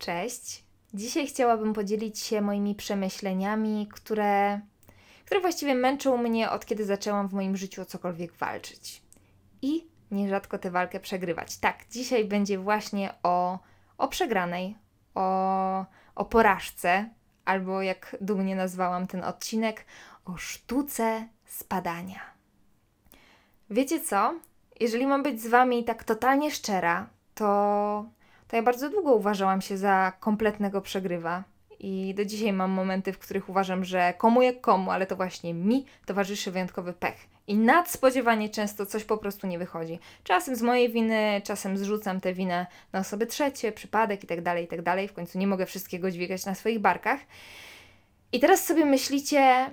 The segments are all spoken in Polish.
Cześć. Dzisiaj chciałabym podzielić się moimi przemyśleniami, które, które właściwie męczą mnie od kiedy zaczęłam w moim życiu o cokolwiek walczyć. I nierzadko tę walkę przegrywać. Tak, dzisiaj będzie właśnie o, o przegranej, o, o porażce, albo jak dumnie nazwałam ten odcinek, o sztuce spadania. Wiecie co? Jeżeli mam być z wami tak totalnie szczera, to to ja bardzo długo uważałam się za kompletnego przegrywa. I do dzisiaj mam momenty, w których uważam, że komu jak komu, ale to właśnie mi towarzyszy wyjątkowy pech. I nadspodziewanie często coś po prostu nie wychodzi. Czasem z mojej winy, czasem zrzucam tę winę na osoby trzecie, przypadek itd., tak itd. Tak w końcu nie mogę wszystkiego dźwigać na swoich barkach. I teraz sobie myślicie,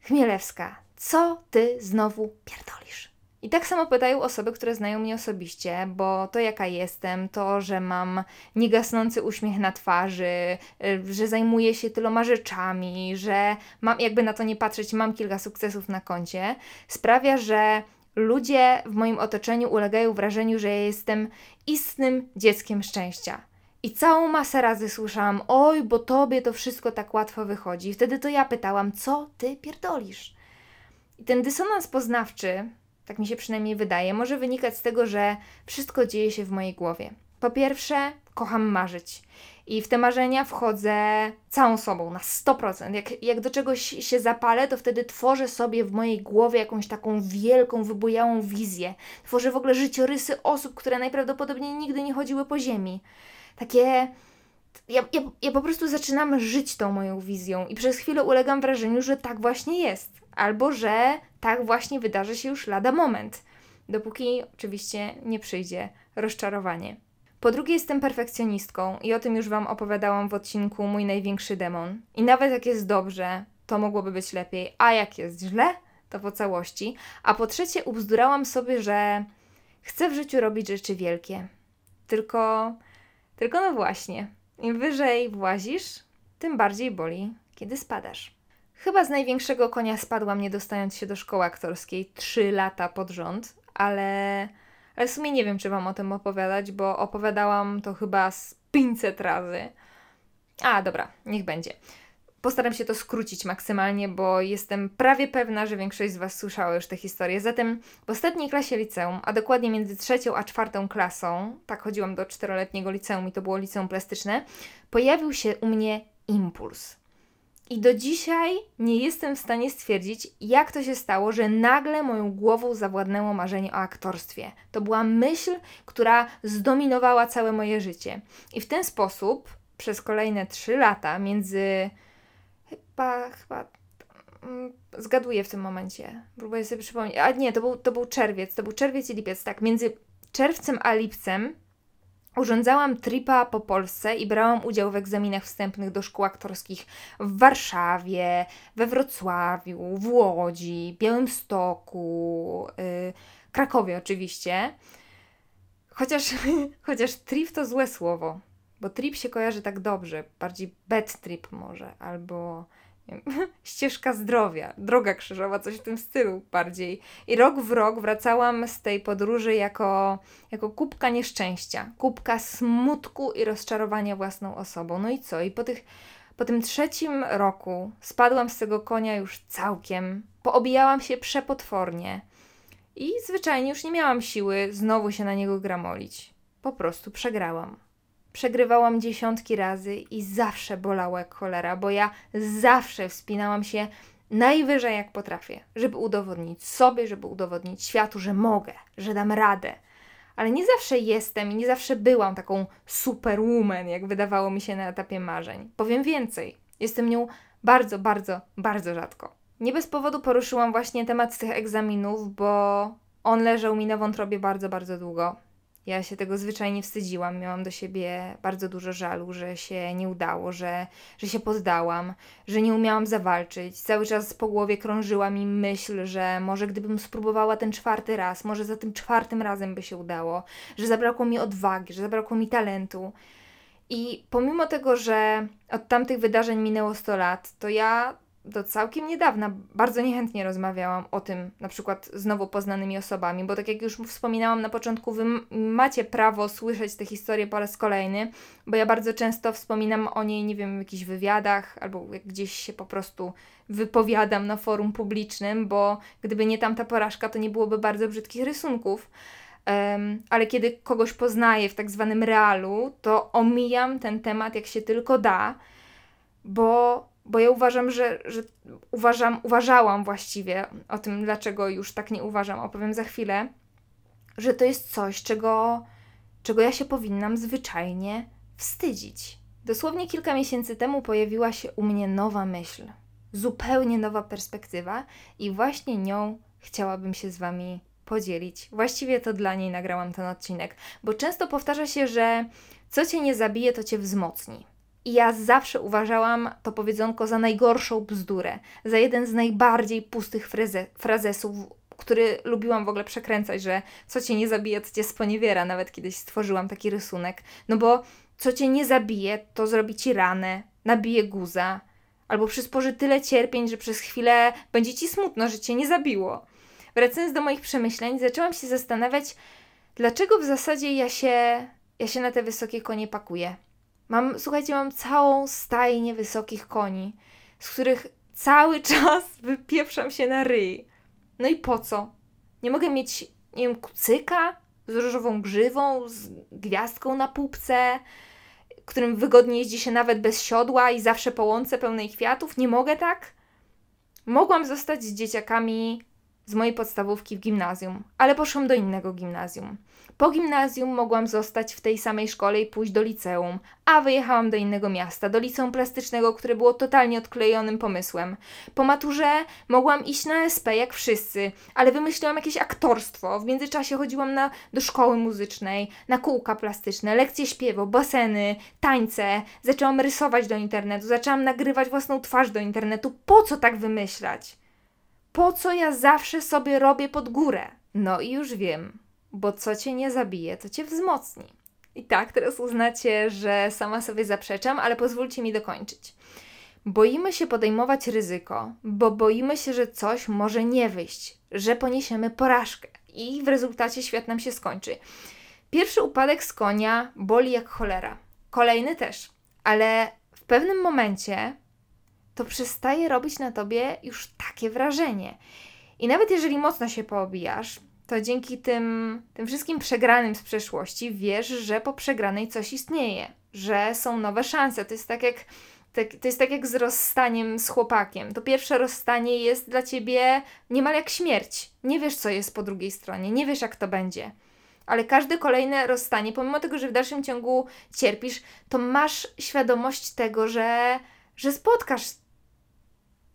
Chmielewska, co ty znowu pierdolisz? I tak samo pytają osoby, które znają mnie osobiście, bo to jaka jestem, to, że mam niegasnący uśmiech na twarzy, y, że zajmuję się tyloma rzeczami, że mam, jakby na to nie patrzeć, mam kilka sukcesów na koncie, sprawia, że ludzie w moim otoczeniu ulegają wrażeniu, że ja jestem istnym dzieckiem szczęścia. I całą masę razy słyszałam, oj, bo tobie to wszystko tak łatwo wychodzi. Wtedy to ja pytałam, co ty pierdolisz? I ten dysonans poznawczy, tak mi się przynajmniej wydaje, może wynikać z tego, że wszystko dzieje się w mojej głowie. Po pierwsze, kocham marzyć. I w te marzenia wchodzę całą sobą, na 100%. Jak, jak do czegoś się zapalę, to wtedy tworzę sobie w mojej głowie jakąś taką wielką, wybujałą wizję. Tworzę w ogóle życiorysy osób, które najprawdopodobniej nigdy nie chodziły po ziemi. Takie. Ja, ja, ja po prostu zaczynam żyć tą moją wizją i przez chwilę ulegam wrażeniu, że tak właśnie jest albo że tak właśnie wydarzy się już lada moment, dopóki oczywiście nie przyjdzie rozczarowanie. Po drugie, jestem perfekcjonistką i o tym już Wam opowiadałam w odcinku Mój największy demon. I nawet jak jest dobrze, to mogłoby być lepiej, a jak jest źle, to po całości. A po trzecie, ubzdurałam sobie, że chcę w życiu robić rzeczy wielkie. Tylko, tylko no właśnie, im wyżej włazisz, tym bardziej boli, kiedy spadasz. Chyba z największego konia spadłam, nie dostając się do szkoły aktorskiej trzy lata pod rząd, ale, ale w sumie nie wiem, czy Wam o tym opowiadać, bo opowiadałam to chyba z 500 razy. A, dobra, niech będzie. Postaram się to skrócić maksymalnie, bo jestem prawie pewna, że większość z Was słyszała już tę historię. Zatem w ostatniej klasie liceum, a dokładnie między trzecią a czwartą klasą, tak chodziłam do czteroletniego liceum i to było liceum plastyczne, pojawił się u mnie impuls. I do dzisiaj nie jestem w stanie stwierdzić, jak to się stało, że nagle moją głową zawładnęło marzenie o aktorstwie. To była myśl, która zdominowała całe moje życie. I w ten sposób przez kolejne trzy lata, między chyba, chyba mm, zgaduję w tym momencie. Próbuję sobie przypomnieć. A nie, to był, to był czerwiec, to był czerwiec i lipiec, tak. Między czerwcem a lipcem Urządzałam tripa po Polsce i brałam udział w egzaminach wstępnych do szkół aktorskich w Warszawie, we Wrocławiu, w Łodzi, Białymstoku, yy, Krakowie oczywiście. Chociaż, chociaż trip to złe słowo, bo trip się kojarzy tak dobrze, bardziej bad trip może, albo ścieżka zdrowia, droga krzyżowa, coś w tym stylu bardziej. I rok w rok wracałam z tej podróży jako, jako kubka nieszczęścia, kubka smutku i rozczarowania własną osobą. No i co? I po, tych, po tym trzecim roku spadłam z tego konia już całkiem, poobijałam się przepotwornie i zwyczajnie już nie miałam siły znowu się na niego gramolić. Po prostu przegrałam. Przegrywałam dziesiątki razy i zawsze bolało jak cholera, bo ja zawsze wspinałam się najwyżej jak potrafię, żeby udowodnić sobie, żeby udowodnić światu, że mogę, że dam radę. Ale nie zawsze jestem i nie zawsze byłam taką superwoman, jak wydawało mi się na etapie marzeń. Powiem więcej, jestem nią bardzo, bardzo, bardzo rzadko. Nie bez powodu poruszyłam właśnie temat tych egzaminów, bo on leżał mi na wątrobie bardzo, bardzo długo. Ja się tego zwyczajnie wstydziłam. Miałam do siebie bardzo dużo żalu, że się nie udało, że, że się poddałam, że nie umiałam zawalczyć. Cały czas po głowie krążyła mi myśl, że może gdybym spróbowała ten czwarty raz, może za tym czwartym razem by się udało, że zabrakło mi odwagi, że zabrakło mi talentu. I pomimo tego, że od tamtych wydarzeń minęło 100 lat, to ja do całkiem niedawna bardzo niechętnie rozmawiałam o tym, na przykład z nowo poznanymi osobami, bo tak jak już wspominałam na początku, wy macie prawo słyszeć tę historię po raz kolejny, bo ja bardzo często wspominam o niej, nie wiem, w jakichś wywiadach albo gdzieś się po prostu wypowiadam na forum publicznym, bo gdyby nie tamta porażka, to nie byłoby bardzo brzydkich rysunków. Um, ale kiedy kogoś poznaję w tak zwanym realu, to omijam ten temat jak się tylko da, bo bo ja uważam, że, że uważam, uważałam właściwie o tym, dlaczego już tak nie uważam, opowiem za chwilę, że to jest coś, czego, czego ja się powinnam zwyczajnie wstydzić. Dosłownie kilka miesięcy temu pojawiła się u mnie nowa myśl, zupełnie nowa perspektywa, i właśnie nią chciałabym się z Wami podzielić. Właściwie to dla niej nagrałam ten odcinek, bo często powtarza się, że co cię nie zabije, to cię wzmocni. I ja zawsze uważałam to powiedzonko za najgorszą bzdurę, za jeden z najbardziej pustych fraze frazesów, który lubiłam w ogóle przekręcać, że co cię nie zabije, to cię sponiewiera. Nawet kiedyś stworzyłam taki rysunek. No bo co cię nie zabije, to zrobi ci ranę, nabije guza, albo przysporzy tyle cierpień, że przez chwilę będzie ci smutno, że cię nie zabiło. Wracając do moich przemyśleń, zaczęłam się zastanawiać, dlaczego w zasadzie ja się, ja się na te wysokie konie pakuję. Mam, słuchajcie, mam całą stajnię wysokich koni, z których cały czas wypieprzam się na ryj. No i po co? Nie mogę mieć, nie wiem, kucyka z różową grzywą, z gwiazdką na pupce, którym wygodnie jeździ się nawet bez siodła i zawsze po łące pełnej kwiatów. Nie mogę tak? Mogłam zostać z dzieciakami z mojej podstawówki w gimnazjum, ale poszłam do innego gimnazjum. Po gimnazjum mogłam zostać w tej samej szkole i pójść do liceum, a wyjechałam do innego miasta, do liceum plastycznego, które było totalnie odklejonym pomysłem. Po maturze mogłam iść na SP jak wszyscy, ale wymyśliłam jakieś aktorstwo. W międzyczasie chodziłam na, do szkoły muzycznej, na kółka plastyczne, lekcje śpiewu, baseny, tańce. Zaczęłam rysować do internetu, zaczęłam nagrywać własną twarz do internetu. Po co tak wymyślać? Po co ja zawsze sobie robię pod górę? No i już wiem bo co cię nie zabije, to cię wzmocni. I tak, teraz uznacie, że sama sobie zaprzeczam, ale pozwólcie mi dokończyć. Boimy się podejmować ryzyko, bo boimy się, że coś może nie wyjść, że poniesiemy porażkę i w rezultacie świat nam się skończy. Pierwszy upadek z konia boli jak cholera, kolejny też, ale w pewnym momencie to przestaje robić na tobie już takie wrażenie. I nawet jeżeli mocno się poobijasz, to dzięki tym, tym wszystkim przegranym z przeszłości wiesz, że po przegranej coś istnieje, że są nowe szanse. To jest tak jak, tak, to jest tak jak z rozstaniem z chłopakiem. To pierwsze rozstanie jest dla ciebie niemal jak śmierć. Nie wiesz, co jest po drugiej stronie, nie wiesz, jak to będzie. Ale każde kolejne rozstanie, pomimo tego, że w dalszym ciągu cierpisz, to masz świadomość tego, że, że spotkasz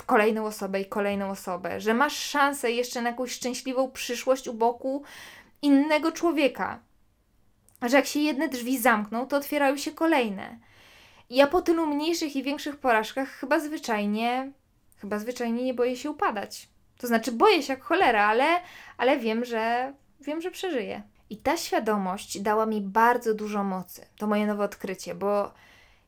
kolejną osobę i kolejną osobę, że masz szansę jeszcze na jakąś szczęśliwą przyszłość u boku innego człowieka. Że jak się jedne drzwi zamkną, to otwierają się kolejne. I ja po tylu mniejszych i większych porażkach chyba zwyczajnie, chyba zwyczajnie nie boję się upadać. To znaczy boję się jak cholera, ale, ale wiem, że wiem, że przeżyję. I ta świadomość dała mi bardzo dużo mocy. To moje nowe odkrycie, bo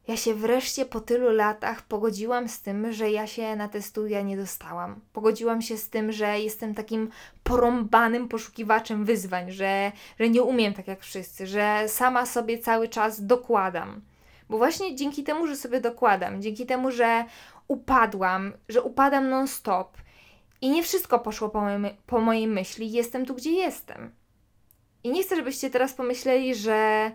ja się wreszcie po tylu latach pogodziłam z tym, że ja się na te studia nie dostałam. Pogodziłam się z tym, że jestem takim porąbanym poszukiwaczem wyzwań, że, że nie umiem tak jak wszyscy, że sama sobie cały czas dokładam. Bo właśnie dzięki temu, że sobie dokładam, dzięki temu, że upadłam, że upadam non-stop i nie wszystko poszło po, po mojej myśli, jestem tu, gdzie jestem. I nie chcę, żebyście teraz pomyśleli, że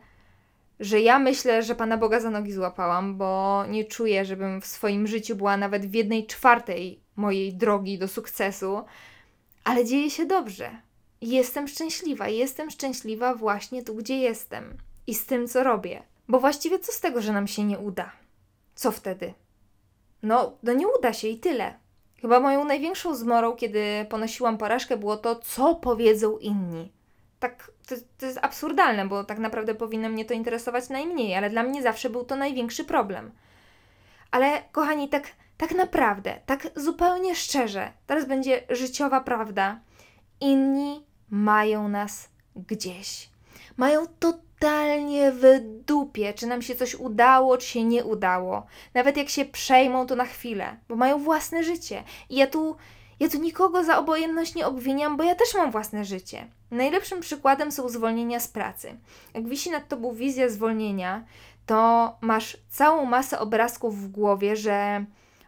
że ja myślę, że Pana Boga za nogi złapałam, bo nie czuję, żebym w swoim życiu była nawet w jednej czwartej mojej drogi do sukcesu, ale dzieje się dobrze. Jestem szczęśliwa, jestem szczęśliwa właśnie tu, gdzie jestem i z tym, co robię. Bo właściwie co z tego, że nam się nie uda? Co wtedy? No, no nie uda się i tyle. Chyba moją największą zmorą, kiedy ponosiłam porażkę, było to, co powiedzą inni tak, to, to jest absurdalne, bo tak naprawdę powinno mnie to interesować najmniej, ale dla mnie zawsze był to największy problem. Ale kochani, tak, tak naprawdę, tak zupełnie szczerze, teraz będzie życiowa prawda. Inni mają nas gdzieś. Mają totalnie w dupie, czy nam się coś udało, czy się nie udało. Nawet jak się przejmą, to na chwilę, bo mają własne życie. I ja tu, ja tu nikogo za obojętność nie obwiniam, bo ja też mam własne życie. Najlepszym przykładem są zwolnienia z pracy. Jak wisi nad tobą wizja zwolnienia, to masz całą masę obrazków w głowie, że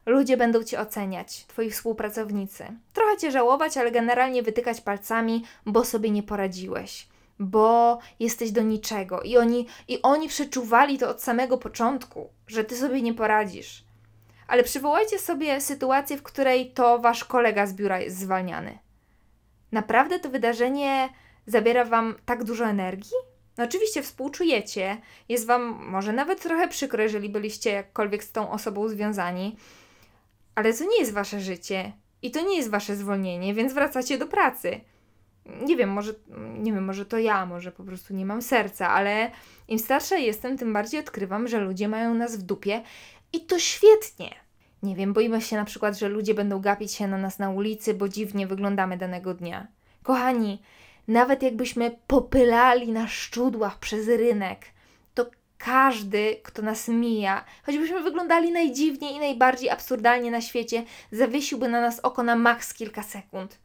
ludzie będą cię oceniać, twoi współpracownicy. Trochę cię żałować, ale generalnie wytykać palcami, bo sobie nie poradziłeś bo jesteś do niczego. I oni, I oni przeczuwali to od samego początku, że ty sobie nie poradzisz. Ale przywołajcie sobie sytuację, w której to wasz kolega z biura jest zwalniany. Naprawdę to wydarzenie zabiera wam tak dużo energii? No oczywiście współczujecie, jest wam może nawet trochę przykro, jeżeli byliście jakkolwiek z tą osobą związani, ale to nie jest wasze życie i to nie jest wasze zwolnienie, więc wracacie do pracy nie wiem, może, nie wiem, może to ja, może po prostu nie mam serca, ale im starsza jestem, tym bardziej odkrywam, że ludzie mają nas w dupie i to świetnie. Nie wiem, boimy się na przykład, że ludzie będą gapić się na nas na ulicy, bo dziwnie wyglądamy danego dnia. Kochani, nawet jakbyśmy popylali na szczudłach przez rynek, to każdy, kto nas mija, choćbyśmy wyglądali najdziwniej i najbardziej absurdalnie na świecie, zawiesiłby na nas oko na maks kilka sekund.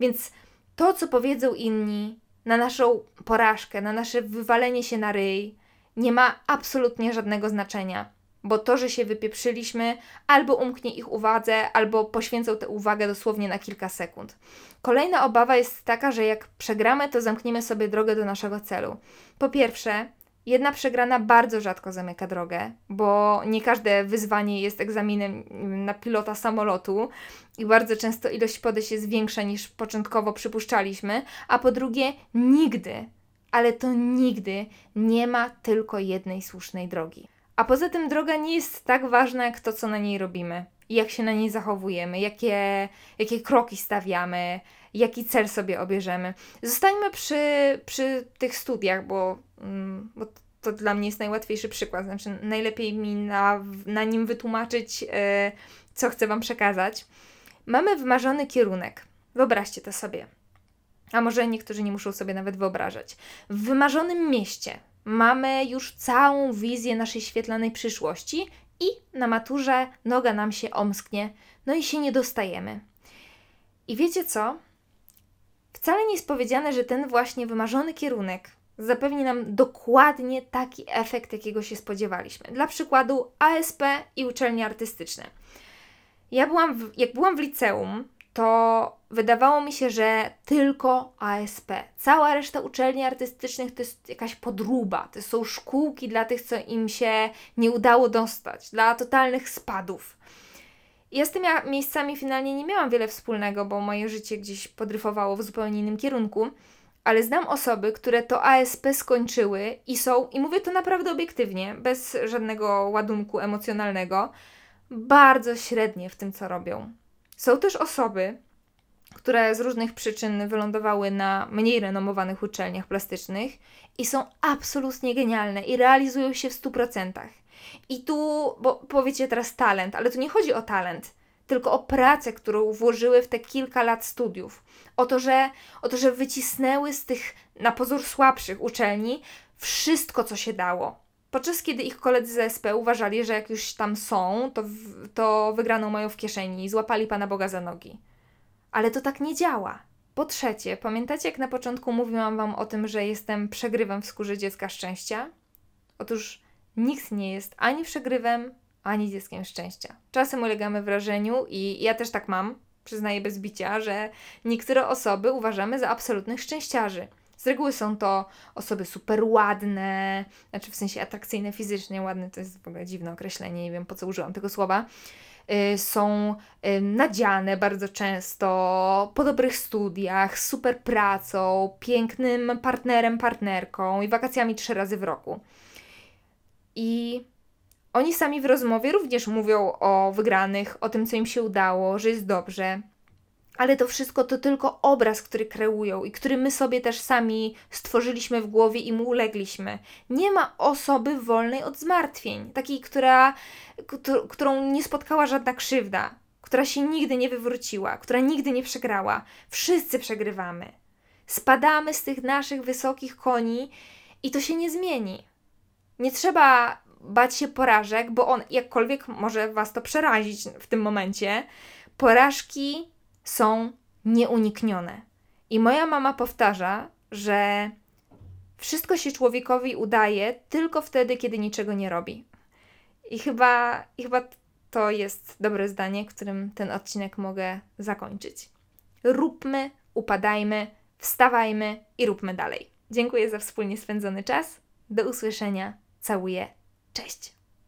Więc to, co powiedzą inni na naszą porażkę, na nasze wywalenie się na ryj, nie ma absolutnie żadnego znaczenia. Bo to, że się wypieprzyliśmy, albo umknie ich uwadze, albo poświęcą tę uwagę dosłownie na kilka sekund. Kolejna obawa jest taka, że jak przegramy, to zamkniemy sobie drogę do naszego celu. Po pierwsze, Jedna przegrana bardzo rzadko zamyka drogę, bo nie każde wyzwanie jest egzaminem na pilota samolotu i bardzo często ilość podejść jest większa niż początkowo przypuszczaliśmy, a po drugie, nigdy, ale to nigdy nie ma tylko jednej słusznej drogi. A poza tym droga nie jest tak ważna jak to, co na niej robimy, jak się na niej zachowujemy, jakie, jakie kroki stawiamy, jaki cel sobie obierzemy. Zostańmy przy, przy tych studiach, bo, mm, bo to dla mnie jest najłatwiejszy przykład. Znaczy, najlepiej mi na, na nim wytłumaczyć, yy, co chcę Wam przekazać. Mamy wymarzony kierunek. Wyobraźcie to sobie. A może niektórzy nie muszą sobie nawet wyobrażać. W wymarzonym mieście mamy już całą wizję naszej świetlanej przyszłości i na maturze noga nam się omsknie, no i się nie dostajemy. I wiecie co? Wcale nie jest powiedziane, że ten właśnie wymarzony kierunek zapewni nam dokładnie taki efekt, jakiego się spodziewaliśmy. Dla przykładu ASP i uczelnie artystyczne. Ja byłam, w, jak byłam w liceum, to wydawało mi się, że tylko ASP. Cała reszta uczelni artystycznych to jest jakaś podruba. To są szkółki dla tych, co im się nie udało dostać, dla totalnych spadów. Ja z tymi miejscami finalnie nie miałam wiele wspólnego, bo moje życie gdzieś podryfowało w zupełnie innym kierunku, ale znam osoby, które to ASP skończyły i są, i mówię to naprawdę obiektywnie, bez żadnego ładunku emocjonalnego, bardzo średnie w tym, co robią. Są też osoby, które z różnych przyczyn wylądowały na mniej renomowanych uczelniach plastycznych i są absolutnie genialne i realizują się w 100%. I tu, bo powiecie teraz talent, ale tu nie chodzi o talent, tylko o pracę, którą włożyły w te kilka lat studiów. O to, że, o to, że wycisnęły z tych na pozór słabszych uczelni wszystko, co się dało. Podczas kiedy ich koledzy z SP uważali, że jak już tam są, to, w, to wygraną mają w kieszeni i złapali Pana Boga za nogi. Ale to tak nie działa. Po trzecie, pamiętacie jak na początku mówiłam Wam o tym, że jestem przegrywem w skórze dziecka szczęścia? Otóż nikt nie jest ani przegrywem, ani dzieckiem szczęścia. Czasem ulegamy wrażeniu i ja też tak mam, przyznaję bez bicia, że niektóre osoby uważamy za absolutnych szczęściarzy. Z reguły są to osoby super ładne, znaczy w sensie atrakcyjne fizycznie, ładne to jest w ogóle dziwne określenie, nie wiem po co użyłam tego słowa. Yy, są yy, nadziane bardzo często, po dobrych studiach, super pracą, pięknym partnerem, partnerką i wakacjami trzy razy w roku. I oni sami w rozmowie również mówią o wygranych, o tym, co im się udało, że jest dobrze. Ale to wszystko to tylko obraz, który kreują i który my sobie też sami stworzyliśmy w głowie i mu ulegliśmy. Nie ma osoby wolnej od zmartwień, takiej, która, którą nie spotkała żadna krzywda, która się nigdy nie wywróciła, która nigdy nie przegrała. Wszyscy przegrywamy. Spadamy z tych naszych wysokich koni I to się nie zmieni. Nie trzeba bać się porażek, bo on jakkolwiek może was to przerazić w tym momencie. Porażki są nieuniknione. I moja mama powtarza, że wszystko się człowiekowi udaje tylko wtedy, kiedy niczego nie robi. I chyba, i chyba to jest dobre zdanie, którym ten odcinek mogę zakończyć. Róbmy, upadajmy, wstawajmy i róbmy dalej. Dziękuję za wspólnie spędzony czas. Do usłyszenia. Całuję. Cześć.